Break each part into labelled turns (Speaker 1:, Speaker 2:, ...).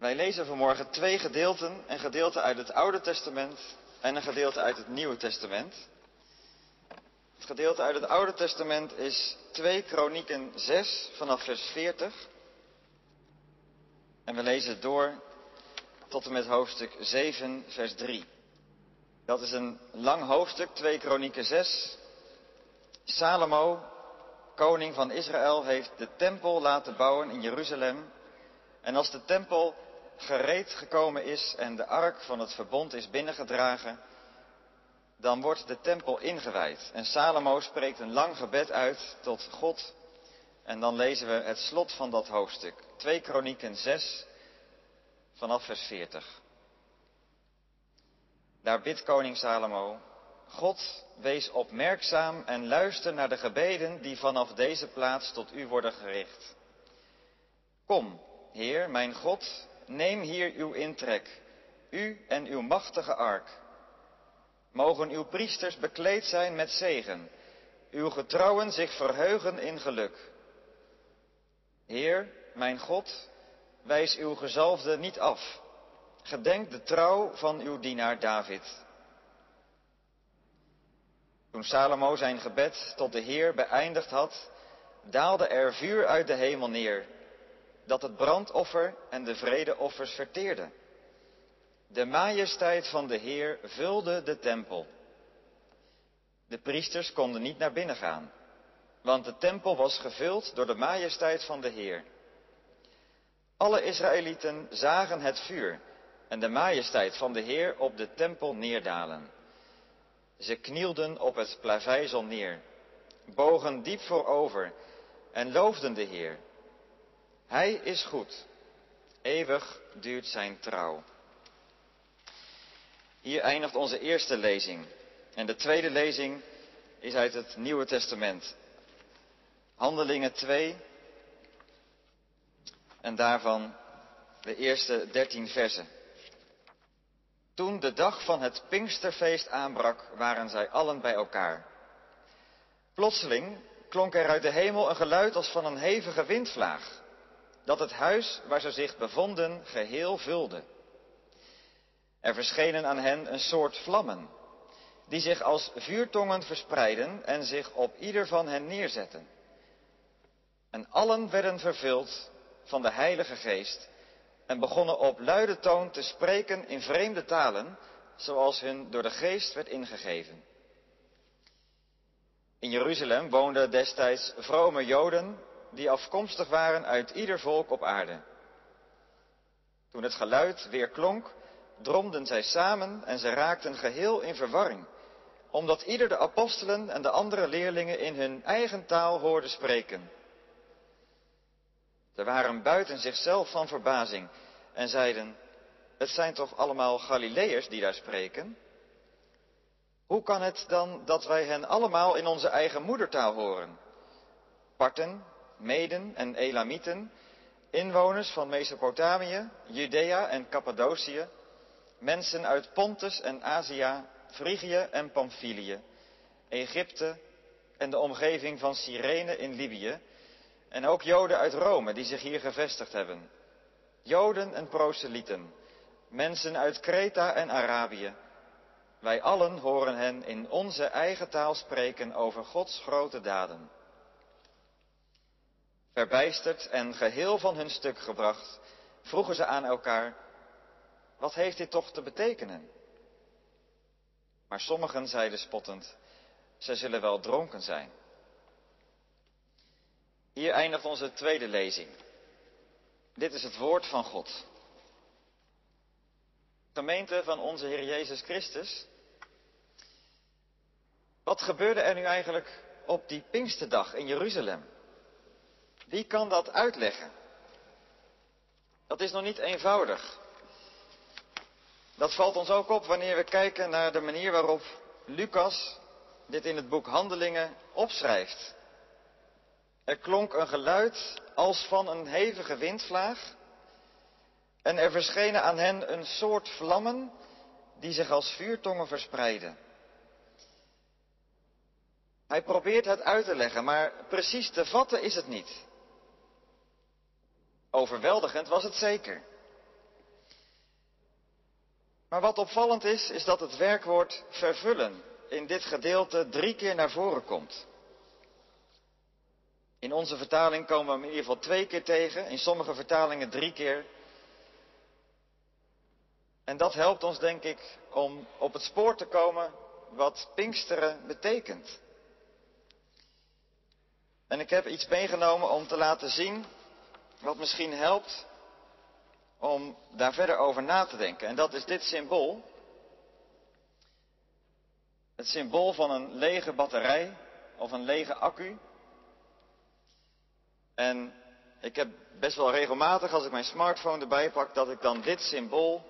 Speaker 1: Wij lezen vanmorgen twee gedeelten, een gedeelte uit het Oude Testament en een gedeelte uit het Nieuwe Testament. Het gedeelte uit het Oude Testament is 2 Kronieken 6 vanaf vers 40. En we lezen door tot en met hoofdstuk 7, vers 3. Dat is een lang hoofdstuk, 2 Kronieken 6. Salomo, koning van Israël, heeft de tempel laten bouwen in Jeruzalem. En als de tempel gereed gekomen is en de ark van het verbond is binnengedragen, dan wordt de tempel ingewijd. En Salomo spreekt een lang gebed uit tot God. En dan lezen we het slot van dat hoofdstuk. 2 Kronieken 6 vanaf vers 40. Daar bidt koning Salomo, God, wees opmerkzaam en luister naar de gebeden die vanaf deze plaats tot u worden gericht. Kom, Heer, mijn God, neem hier uw intrek, u en uw machtige ark. Mogen uw priesters bekleed zijn met zegen, uw getrouwen zich verheugen in geluk. Heer, mijn God, wijs uw gezalfde niet af. Gedenk de trouw van uw dienaar David. Toen Salomo zijn gebed tot de Heer beëindigd had, daalde er vuur uit de hemel neer, dat het brandoffer en de vredeoffers verteerde. De majesteit van de Heer vulde de tempel. De priesters konden niet naar binnen gaan, want de tempel was gevuld door de majesteit van de Heer. Alle Israëlieten zagen het vuur en de majesteit van de Heer op de tempel neerdalen. Ze knielden op het plaveizel neer, bogen diep voorover en loofden de Heer. Hij is goed, eeuwig duurt zijn trouw. Hier eindigt onze eerste lezing. En de tweede lezing is uit het Nieuwe Testament. Handelingen 2. En daarvan de eerste dertien versen. Toen de dag van het Pinksterfeest aanbrak, waren zij allen bij elkaar. Plotseling klonk er uit de hemel een geluid als van een hevige windvlaag, dat het huis waar ze zich bevonden geheel vulde. Er verschenen aan hen een soort vlammen, die zich als vuurtongen verspreidden en zich op ieder van hen neerzetten. En allen werden vervuld van de Heilige Geest en begonnen op luide toon te spreken in vreemde talen, zoals hun door de Geest werd ingegeven. In Jeruzalem woonden destijds vrome Joden die afkomstig waren uit ieder volk op aarde. Toen het geluid weer klonk, dromden zij samen en ze raakten geheel in verwarring, omdat ieder de apostelen en de andere leerlingen in hun eigen taal hoorde spreken. Ze waren buiten zichzelf van verbazing en zeiden, het zijn toch allemaal Galileërs die daar spreken? Hoe kan het dan dat wij hen allemaal in onze eigen moedertaal horen? Parten, Meden en Elamieten, inwoners van Mesopotamië, Judea en Cappadocië, mensen uit Pontus en Azië, Frigië en Pamphylië, Egypte en de omgeving van Cyrene in Libië, en ook Joden uit Rome die zich hier gevestigd hebben. Joden en proselieten, mensen uit Kreta en Arabië. Wij allen horen hen in onze eigen taal spreken over Gods grote daden. Verbijsterd en geheel van hun stuk gebracht, vroegen ze aan elkaar, wat heeft dit toch te betekenen? Maar sommigen zeiden spottend, zij zullen wel dronken zijn. Hier eindigt onze tweede lezing. Dit is het woord van God. Gemeente van onze Heer Jezus Christus. Wat gebeurde er nu eigenlijk op die Pinksterdag in Jeruzalem? Wie kan dat uitleggen? Dat is nog niet eenvoudig. Dat valt ons ook op wanneer we kijken naar de manier waarop Lucas dit in het boek Handelingen opschrijft. Er klonk een geluid als van een hevige windvlaag. En er verschenen aan hen een soort vlammen die zich als vuurtongen verspreiden. Hij probeert het uit te leggen, maar precies te vatten is het niet. Overweldigend was het zeker. Maar wat opvallend is, is dat het werkwoord vervullen in dit gedeelte drie keer naar voren komt. In onze vertaling komen we hem in ieder geval twee keer tegen, in sommige vertalingen drie keer. En dat helpt ons, denk ik, om op het spoor te komen wat Pinksteren betekent. En ik heb iets meegenomen om te laten zien wat misschien helpt om daar verder over na te denken. En dat is dit symbool. Het symbool van een lege batterij of een lege accu. En ik heb best wel regelmatig als ik mijn smartphone erbij pak, dat ik dan dit symbool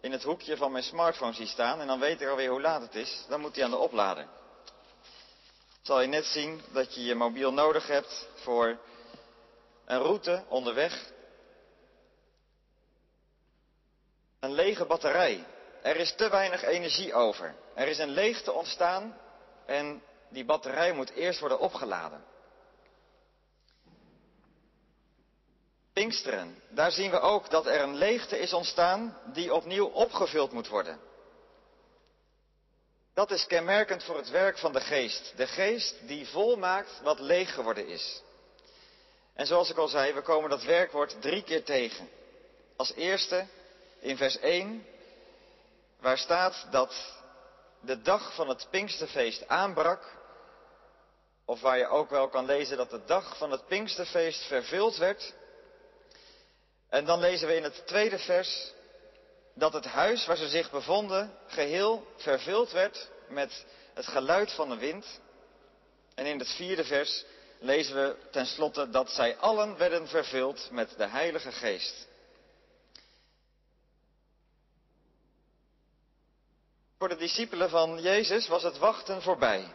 Speaker 1: in het hoekje van mijn smartphone zie staan. En dan weet ik alweer hoe laat het is. Dan moet hij aan de oplader. Zal je net zien dat je je mobiel nodig hebt voor een route onderweg. Een lege batterij. Er is te weinig energie over. Er is een leegte ontstaan en die batterij moet eerst worden opgeladen. Pinksteren, daar zien we ook dat er een leegte is ontstaan die opnieuw opgevuld moet worden. Dat is kenmerkend voor het werk van de geest. De geest die volmaakt wat leeg geworden is. En zoals ik al zei, we komen dat werkwoord drie keer tegen. Als eerste in vers 1, waar staat dat de dag van het Pinksterfeest aanbrak. Of waar je ook wel kan lezen dat de dag van het Pinksterfeest vervuld werd. En dan lezen we in het tweede vers dat het huis waar ze zich bevonden geheel vervuld werd met het geluid van de wind. En in het vierde vers lezen we tenslotte dat zij allen werden vervuld met de Heilige Geest. Voor de discipelen van Jezus was het wachten voorbij.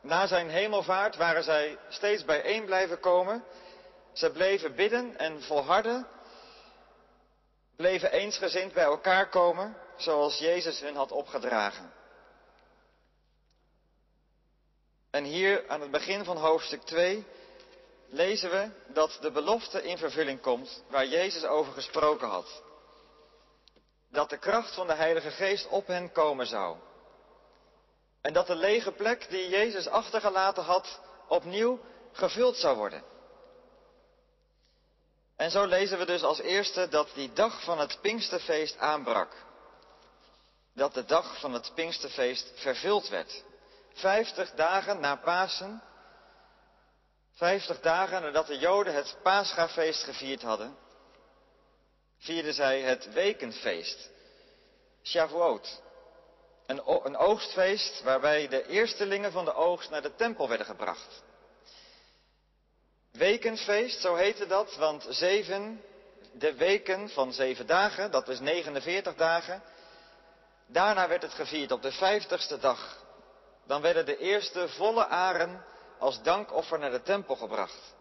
Speaker 1: Na zijn hemelvaart waren zij steeds bijeen blijven komen. Ze bleven bidden en volharden bleven eensgezind bij elkaar komen, zoals Jezus hun had opgedragen. En hier aan het begin van hoofdstuk 2 lezen we dat de belofte in vervulling komt waar Jezus over gesproken had. Dat de kracht van de Heilige Geest op hen komen zou. En dat de lege plek die Jezus achtergelaten had opnieuw gevuld zou worden. En zo lezen we dus als eerste dat die dag van het Pinksterfeest aanbrak. Dat de dag van het Pinksterfeest vervuld werd. Vijftig dagen na Pasen, vijftig dagen nadat de Joden het Paschafeest gevierd hadden, vierden zij het Wekenfeest, Shavuot. Een, een oogstfeest waarbij de eerstelingen van de oogst naar de tempel werden gebracht. Wekenfeest, zo heette dat, want zeven, de weken van zeven dagen, dat is 49 dagen. Daarna werd het gevierd op de vijftigste dag. Dan werden de eerste volle aren als dankoffer naar de tempel gebracht.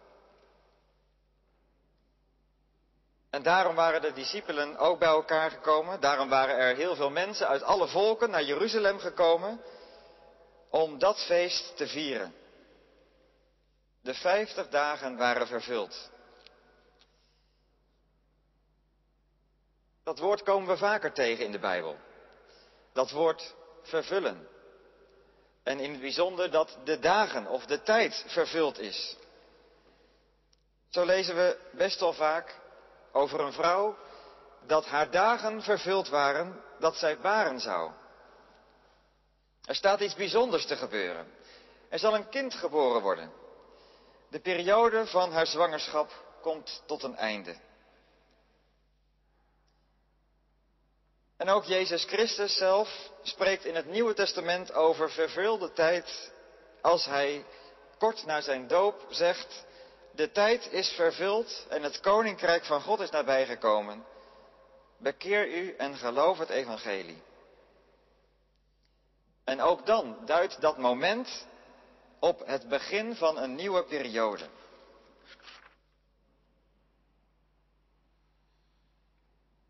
Speaker 1: En daarom waren de discipelen ook bij elkaar gekomen. Daarom waren er heel veel mensen uit alle volken naar Jeruzalem gekomen om dat feest te vieren. De vijftig dagen waren vervuld. Dat woord komen we vaker tegen in de Bijbel. Dat woord vervullen. En in het bijzonder dat de dagen of de tijd vervuld is. Zo lezen we best wel vaak over een vrouw dat haar dagen vervuld waren dat zij baren zou. Er staat iets bijzonders te gebeuren. Er zal een kind geboren worden. De periode van haar zwangerschap komt tot een einde. En ook Jezus Christus zelf spreekt in het Nieuwe Testament over vervulde tijd als hij kort na zijn doop zegt, de tijd is vervuld en het koninkrijk van God is nabijgekomen. Bekeer u en geloof het evangelie. En ook dan duidt dat moment op het begin van een nieuwe periode.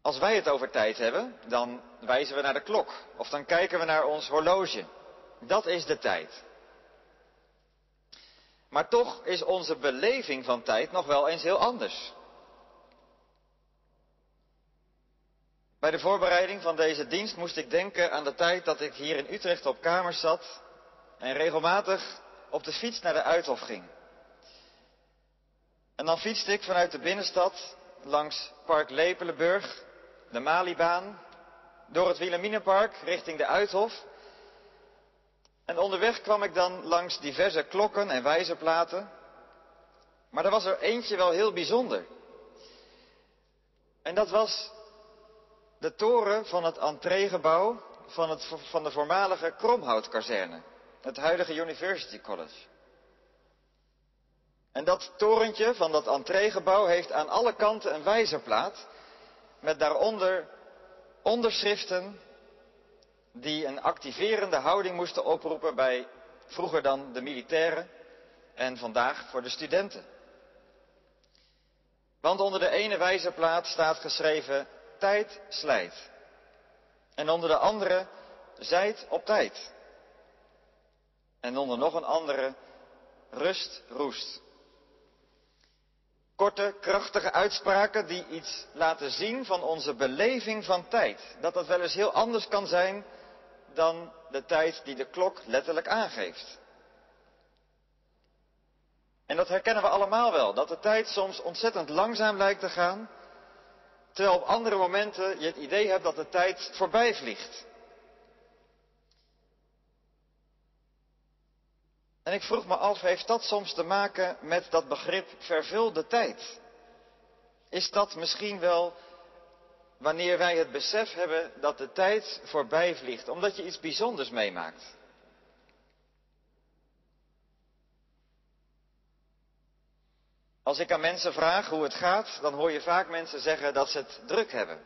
Speaker 1: Als wij het over tijd hebben, dan wijzen we naar de klok of dan kijken we naar ons horloge. Dat is de tijd. Maar toch is onze beleving van tijd nog wel eens heel anders. Bij de voorbereiding van deze dienst moest ik denken aan de tijd dat ik hier in Utrecht op kamers zat en regelmatig op de fiets naar de Uithof ging. En dan fietste ik vanuit de binnenstad langs Park Lepelenburg, de Malibaan, door het Wilhelminapark richting de Uithof. En onderweg kwam ik dan langs diverse klokken en wijzerplaten. Maar er was er eentje wel heel bijzonder. En dat was de toren van het entreegebouw van, het, van de voormalige Kromhoutkazerne, het huidige University College. En dat torentje van dat entreegebouw heeft aan alle kanten een wijzerplaat met daaronder onderschriften die een activerende houding moesten oproepen bij vroeger dan de militairen en vandaag voor de studenten. Want onder de ene wijzerplaat staat geschreven tijd slijt. En onder de andere zijt op tijd. En onder nog een andere rust roest. Korte, krachtige uitspraken die iets laten zien van onze beleving van tijd. Dat dat wel eens heel anders kan zijn dan de tijd die de klok letterlijk aangeeft. En dat herkennen we allemaal wel, dat de tijd soms ontzettend langzaam lijkt te gaan, terwijl op andere momenten je het idee hebt dat de tijd voorbij vliegt. En ik vroeg me af, heeft dat soms te maken met dat begrip vervulde tijd? Is dat misschien wel wanneer wij het besef hebben dat de tijd voorbij vliegt, omdat je iets bijzonders meemaakt? Als ik aan mensen vraag hoe het gaat, dan hoor je vaak mensen zeggen dat ze het druk hebben.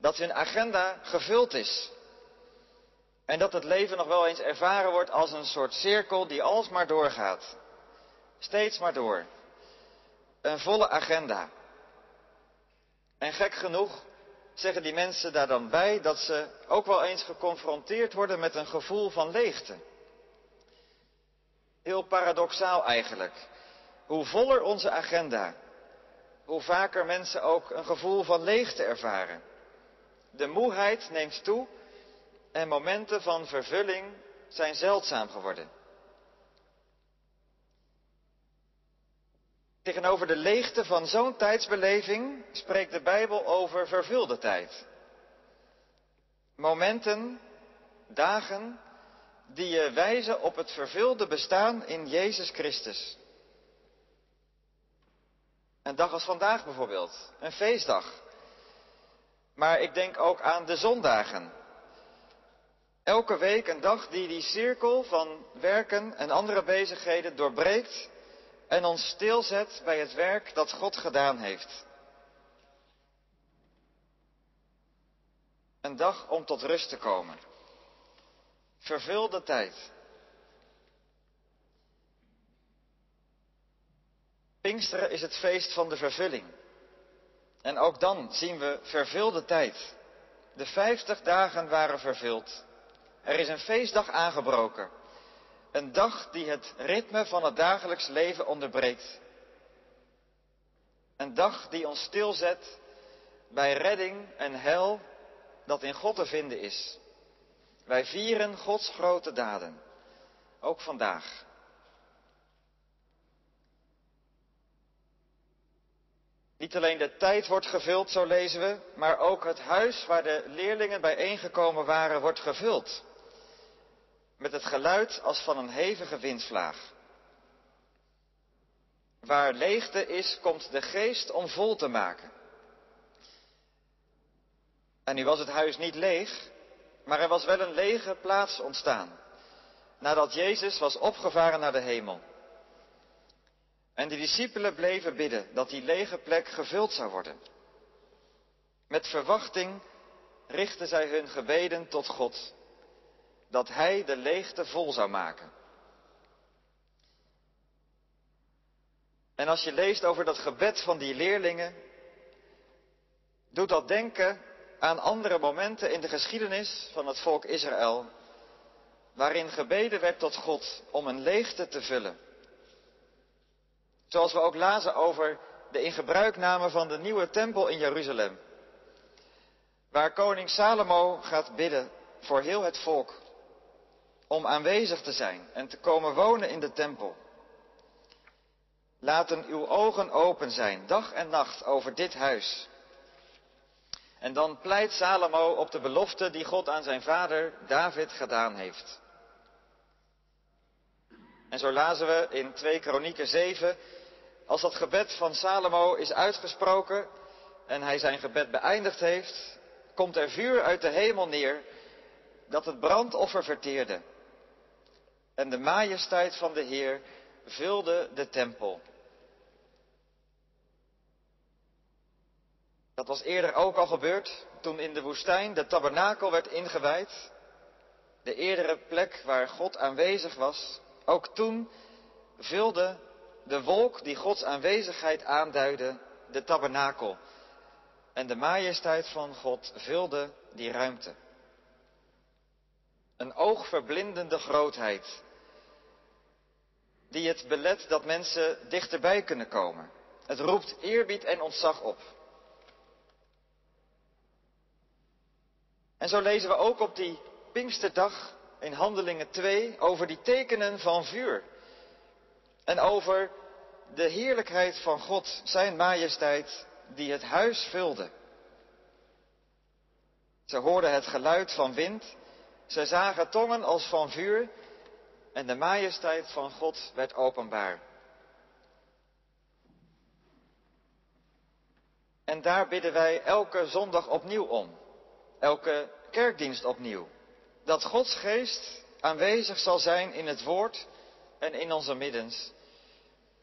Speaker 1: Dat hun agenda gevuld is. En dat het leven nog wel eens ervaren wordt als een soort cirkel die alsmaar doorgaat. Steeds maar door. Een volle agenda. En gek genoeg zeggen die mensen daar dan bij dat ze ook wel eens geconfronteerd worden met een gevoel van leegte. Heel paradoxaal eigenlijk. Hoe voller onze agenda, hoe vaker mensen ook een gevoel van leegte ervaren. De moeheid neemt toe en momenten van vervulling zijn zeldzaam geworden. Tegenover de leegte van zo'n tijdsbeleving spreekt de Bijbel over vervulde tijd. Momenten, dagen, die je wijzen op het vervulde bestaan in Jezus Christus. Een dag als vandaag bijvoorbeeld, een feestdag. Maar ik denk ook aan de zondagen. Elke week een dag die die cirkel van werken en andere bezigheden doorbreekt en ons stilzet bij het werk dat God gedaan heeft. Een dag om tot rust te komen. Vervul de tijd. Pinksteren is het feest van de vervulling. En ook dan zien we vervulde tijd. De vijftig dagen waren vervuld. Er is een feestdag aangebroken. Een dag die het ritme van het dagelijks leven onderbreekt. Een dag die ons stilzet bij redding en hel dat in God te vinden is. Wij vieren Gods grote daden. Ook vandaag. Niet alleen de tijd wordt gevuld, zo lezen we, maar ook het huis waar de leerlingen bijeengekomen waren wordt gevuld. Met het geluid als van een hevige windvlaag. Waar leegte is, komt de geest om vol te maken. En nu was het huis niet leeg, maar er was wel een lege plaats ontstaan. Nadat Jezus was opgevaren naar de hemel. En de discipelen bleven bidden dat die lege plek gevuld zou worden. Met verwachting richtten zij hun gebeden tot God, dat Hij de leegte vol zou maken. En als je leest over dat gebed van die leerlingen, doet dat denken aan andere momenten in de geschiedenis van het volk Israël, waarin gebeden werd tot God om een leegte te vullen. Zoals we ook lazen over de ingebruikname van de nieuwe tempel in Jeruzalem. waar koning Salomo gaat bidden voor heel het volk om aanwezig te zijn en te komen wonen in de tempel. Laten uw ogen open zijn, dag en nacht, over dit huis. En dan pleit Salomo op de belofte die God aan zijn vader David gedaan heeft. En zo lazen we in 2 Kronieken 7, als dat gebed van Salomo is uitgesproken en hij zijn gebed beëindigd heeft, komt er vuur uit de hemel neer dat het brandoffer verteerde. En de majesteit van de Heer vulde de tempel. Dat was eerder ook al gebeurd toen in de woestijn de tabernakel werd ingewijd. De eerdere plek waar God aanwezig was. Ook toen vulde de wolk die Gods aanwezigheid aanduidde de tabernakel. En de majesteit van God vulde die ruimte. Een oogverblindende grootheid. Die het belet dat mensen dichterbij kunnen komen. Het roept eerbied en ontzag op. En zo lezen we ook op die Pinksterdag in Handelingen 2 over die tekenen van vuur. En over de heerlijkheid van God, zijn majesteit, die het huis vulde. Ze hoorden het geluid van wind, ze zagen tongen als van vuur en de majesteit van God werd openbaar. En daar bidden wij elke zondag opnieuw om elke kerkdienst opnieuw. Dat Gods geest aanwezig zal zijn in het woord en in onze middens.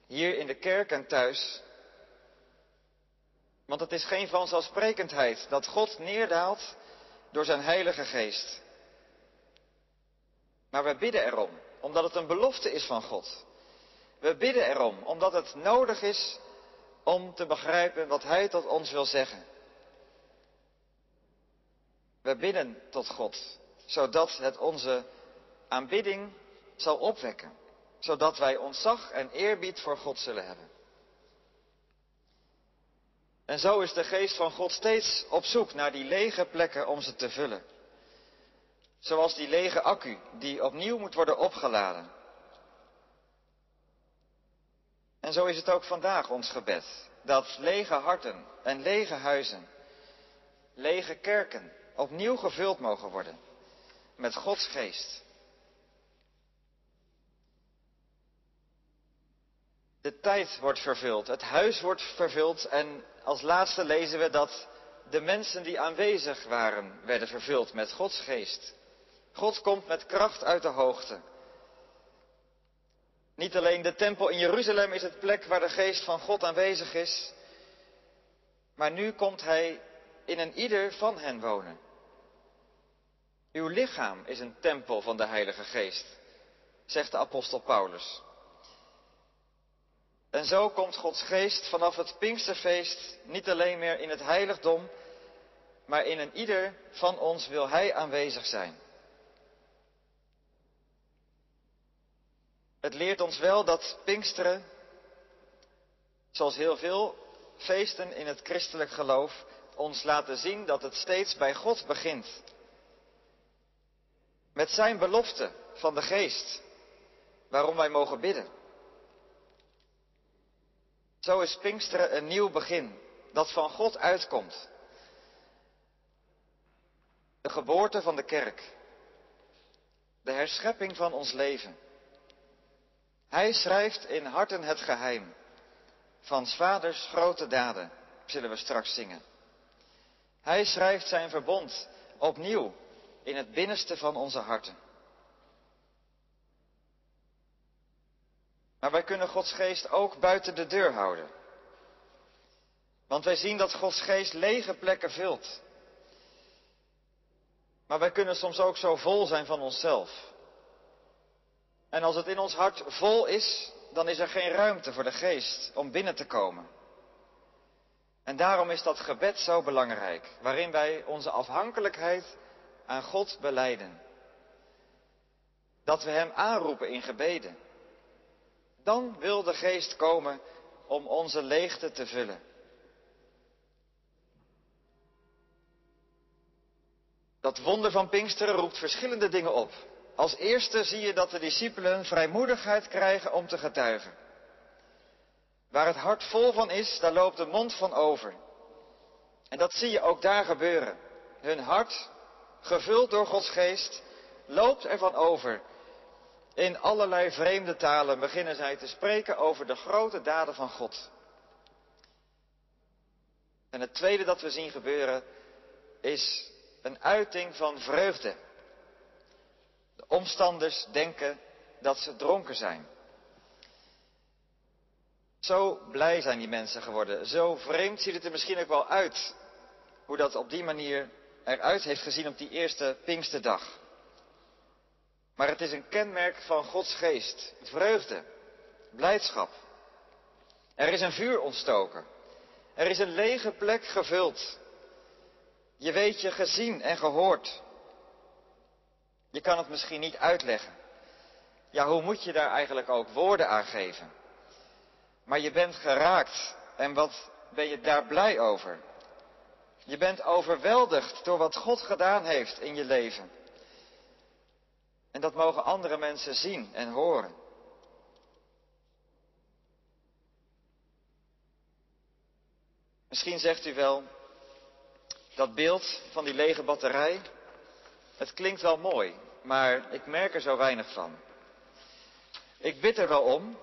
Speaker 1: Hier in de kerk en thuis. Want het is geen vanzelfsprekendheid dat God neerdaalt door zijn Heilige Geest. Maar we bidden erom, omdat het een belofte is van God. We bidden erom, omdat het nodig is om te begrijpen wat Hij tot ons wil zeggen. We bidden tot God, zodat het onze aanbidding zal opwekken, zodat wij ontzag en eerbied voor God zullen hebben. En zo is de geest van God steeds op zoek naar die lege plekken om ze te vullen. Zoals die lege accu die opnieuw moet worden opgeladen. En zo is het ook vandaag ons gebed. Dat lege harten en lege huizen, lege kerken opnieuw gevuld mogen worden met Gods geest. De tijd wordt vervuld, het huis wordt vervuld en als laatste lezen we dat de mensen die aanwezig waren werden vervuld met Gods geest. God komt met kracht uit de hoogte. Niet alleen de tempel in Jeruzalem is het plek waar de geest van God aanwezig is, maar nu komt Hij in een ieder van hen wonen. Uw lichaam is een tempel van de Heilige Geest, zegt de apostel Paulus. En zo komt Gods geest vanaf het Pinksterfeest niet alleen meer in het heiligdom, maar in een ieder van ons wil Hij aanwezig zijn. Het leert ons wel dat Pinksteren, zoals heel veel feesten in het christelijk geloof, ons laten zien dat het steeds bij God begint. Met zijn belofte van de geest, waarom wij mogen bidden. Zo is Pinksteren een nieuw begin, dat van God uitkomt. De geboorte van de kerk. De herschepping van ons leven. Hij schrijft in harten het geheim van vaders grote daden, zullen we straks zingen. Hij schrijft zijn verbond opnieuw in het binnenste van onze harten. Maar wij kunnen Gods geest ook buiten de deur houden. Want wij zien dat Gods geest lege plekken vult. Maar wij kunnen soms ook zo vol zijn van onszelf. En als het in ons hart vol is, dan is er geen ruimte voor de geest om binnen te komen. En daarom is dat gebed zo belangrijk, waarin wij onze afhankelijkheid aan God beleiden. Dat we Hem aanroepen in gebeden. Dan wil de Geest komen om onze leegte te vullen. Dat wonder van Pinksteren roept verschillende dingen op. Als eerste zie je dat de discipelen vrijmoedigheid krijgen om te getuigen. Waar het hart vol van is, daar loopt de mond van over. En dat zie je ook daar gebeuren. Hun hart, gevuld door Gods geest, loopt ervan over. In allerlei vreemde talen beginnen zij te spreken over de grote daden van God. En het tweede dat we zien gebeuren is een uiting van vreugde. De omstanders denken dat ze dronken zijn. Zo blij zijn die mensen geworden. Zo vreemd ziet het er misschien ook wel uit. Hoe dat op die manier eruit heeft gezien op die eerste Pinksterdag. Maar het is een kenmerk van Gods geest. Vreugde, blijdschap. Er is een vuur ontstoken. Er is een lege plek gevuld. Je weet je gezien en gehoord. Je kan het misschien niet uitleggen. Ja, hoe moet je daar eigenlijk ook woorden aan geven? Maar je bent geraakt en wat ben je daar blij over? Je bent overweldigd door wat God gedaan heeft in je leven. En dat mogen andere mensen zien en horen. Misschien zegt u wel, dat beeld van die lege batterij, het klinkt wel mooi, maar ik merk er zo weinig van. Ik bid er wel om,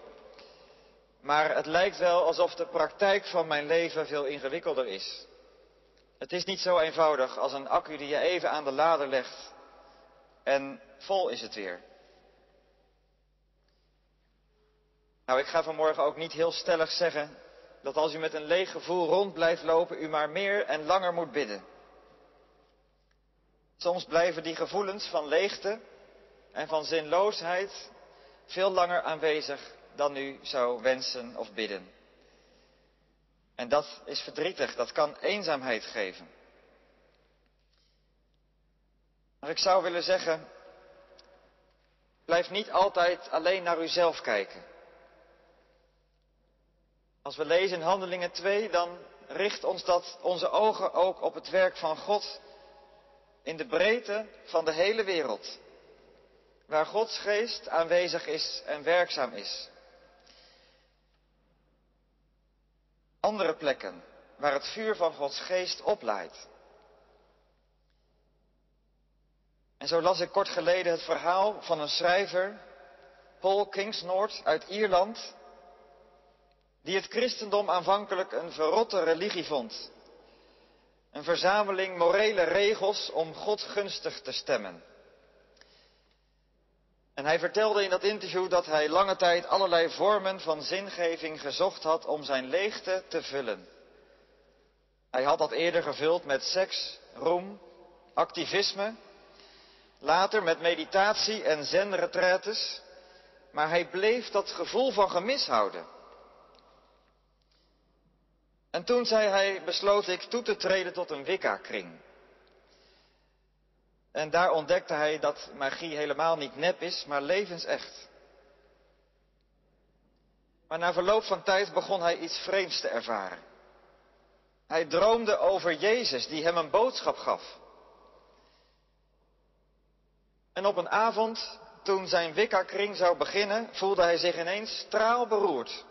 Speaker 1: maar het lijkt wel alsof de praktijk van mijn leven veel ingewikkelder is. Het is niet zo eenvoudig als een accu die je even aan de lader legt en vol is het weer. Nou, ik ga vanmorgen ook niet heel stellig zeggen dat als u met een leeg gevoel rond blijft lopen, u maar meer en langer moet bidden. Soms blijven die gevoelens van leegte en van zinloosheid veel langer aanwezig dan u zou wensen of bidden. En dat is verdrietig, dat kan eenzaamheid geven. Maar ik zou willen zeggen, blijf niet altijd alleen naar uzelf kijken. Als we lezen in Handelingen 2, dan richt ons dat onze ogen ook op het werk van God in de breedte van de hele wereld, waar Gods geest aanwezig is en werkzaam is. Andere plekken waar het vuur van Gods geest oplaait. En zo las ik kort geleden het verhaal van een schrijver, Paul Kingsnorth uit Ierland, die het christendom aanvankelijk een verrotte religie vond. Een verzameling morele regels om God gunstig te stemmen. En hij vertelde in dat interview dat hij lange tijd allerlei vormen van zingeving gezocht had om zijn leegte te vullen. Hij had dat eerder gevuld met seks, roem, activisme, later met meditatie en zenretretes, maar hij bleef dat gevoel van gemis houden. En toen zei hij, besloot ik toe te treden tot een Wicca-kring. En daar ontdekte hij dat magie helemaal niet nep is, maar levensecht. Maar na verloop van tijd begon hij iets vreemds te ervaren. Hij droomde over Jezus die hem een boodschap gaf. En op een avond, toen zijn Wicca-kring zou beginnen, voelde hij zich ineens straalberoerd.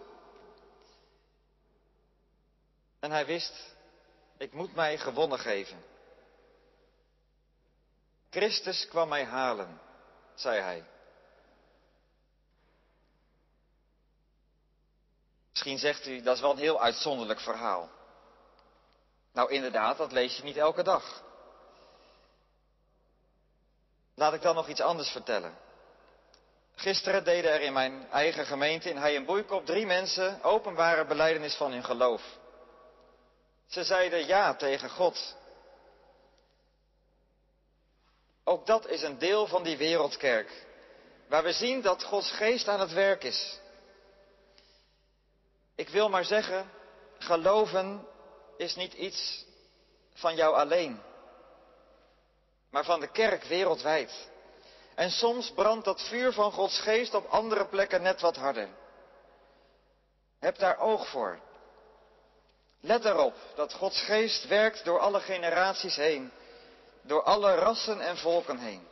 Speaker 1: En hij wist, ik moet mij gewonnen geven. Christus kwam mij halen, zei hij. Misschien zegt u, dat is wel een heel uitzonderlijk verhaal. Nou inderdaad, dat lees je niet elke dag. Laat ik dan nog iets anders vertellen. Gisteren deden er in mijn eigen gemeente in Hij en Boeikop drie mensen openbare beleidenis van hun geloof. Ze zeiden ja tegen God. Ook dat is een deel van die wereldkerk, waar we zien dat Gods geest aan het werk is. Ik wil maar zeggen, geloven is niet iets van jou alleen, maar van de kerk wereldwijd. En soms brandt dat vuur van Gods geest op andere plekken net wat harder. Heb daar oog voor. Let erop dat Gods geest werkt door alle generaties heen. door alle rassen en volken heen.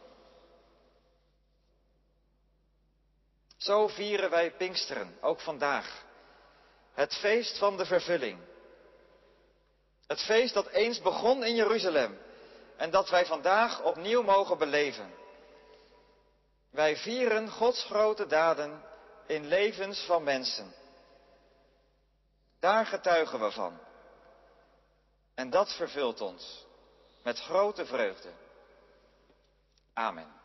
Speaker 1: Zo vieren wij Pinksteren, ook vandaag. Het feest van de vervulling. Het feest dat eens begon in Jeruzalem en dat wij vandaag opnieuw mogen beleven. Wij vieren Gods grote daden in levens van mensen. Daar getuigen we van. En dat vervult ons met grote vreugde. Amen.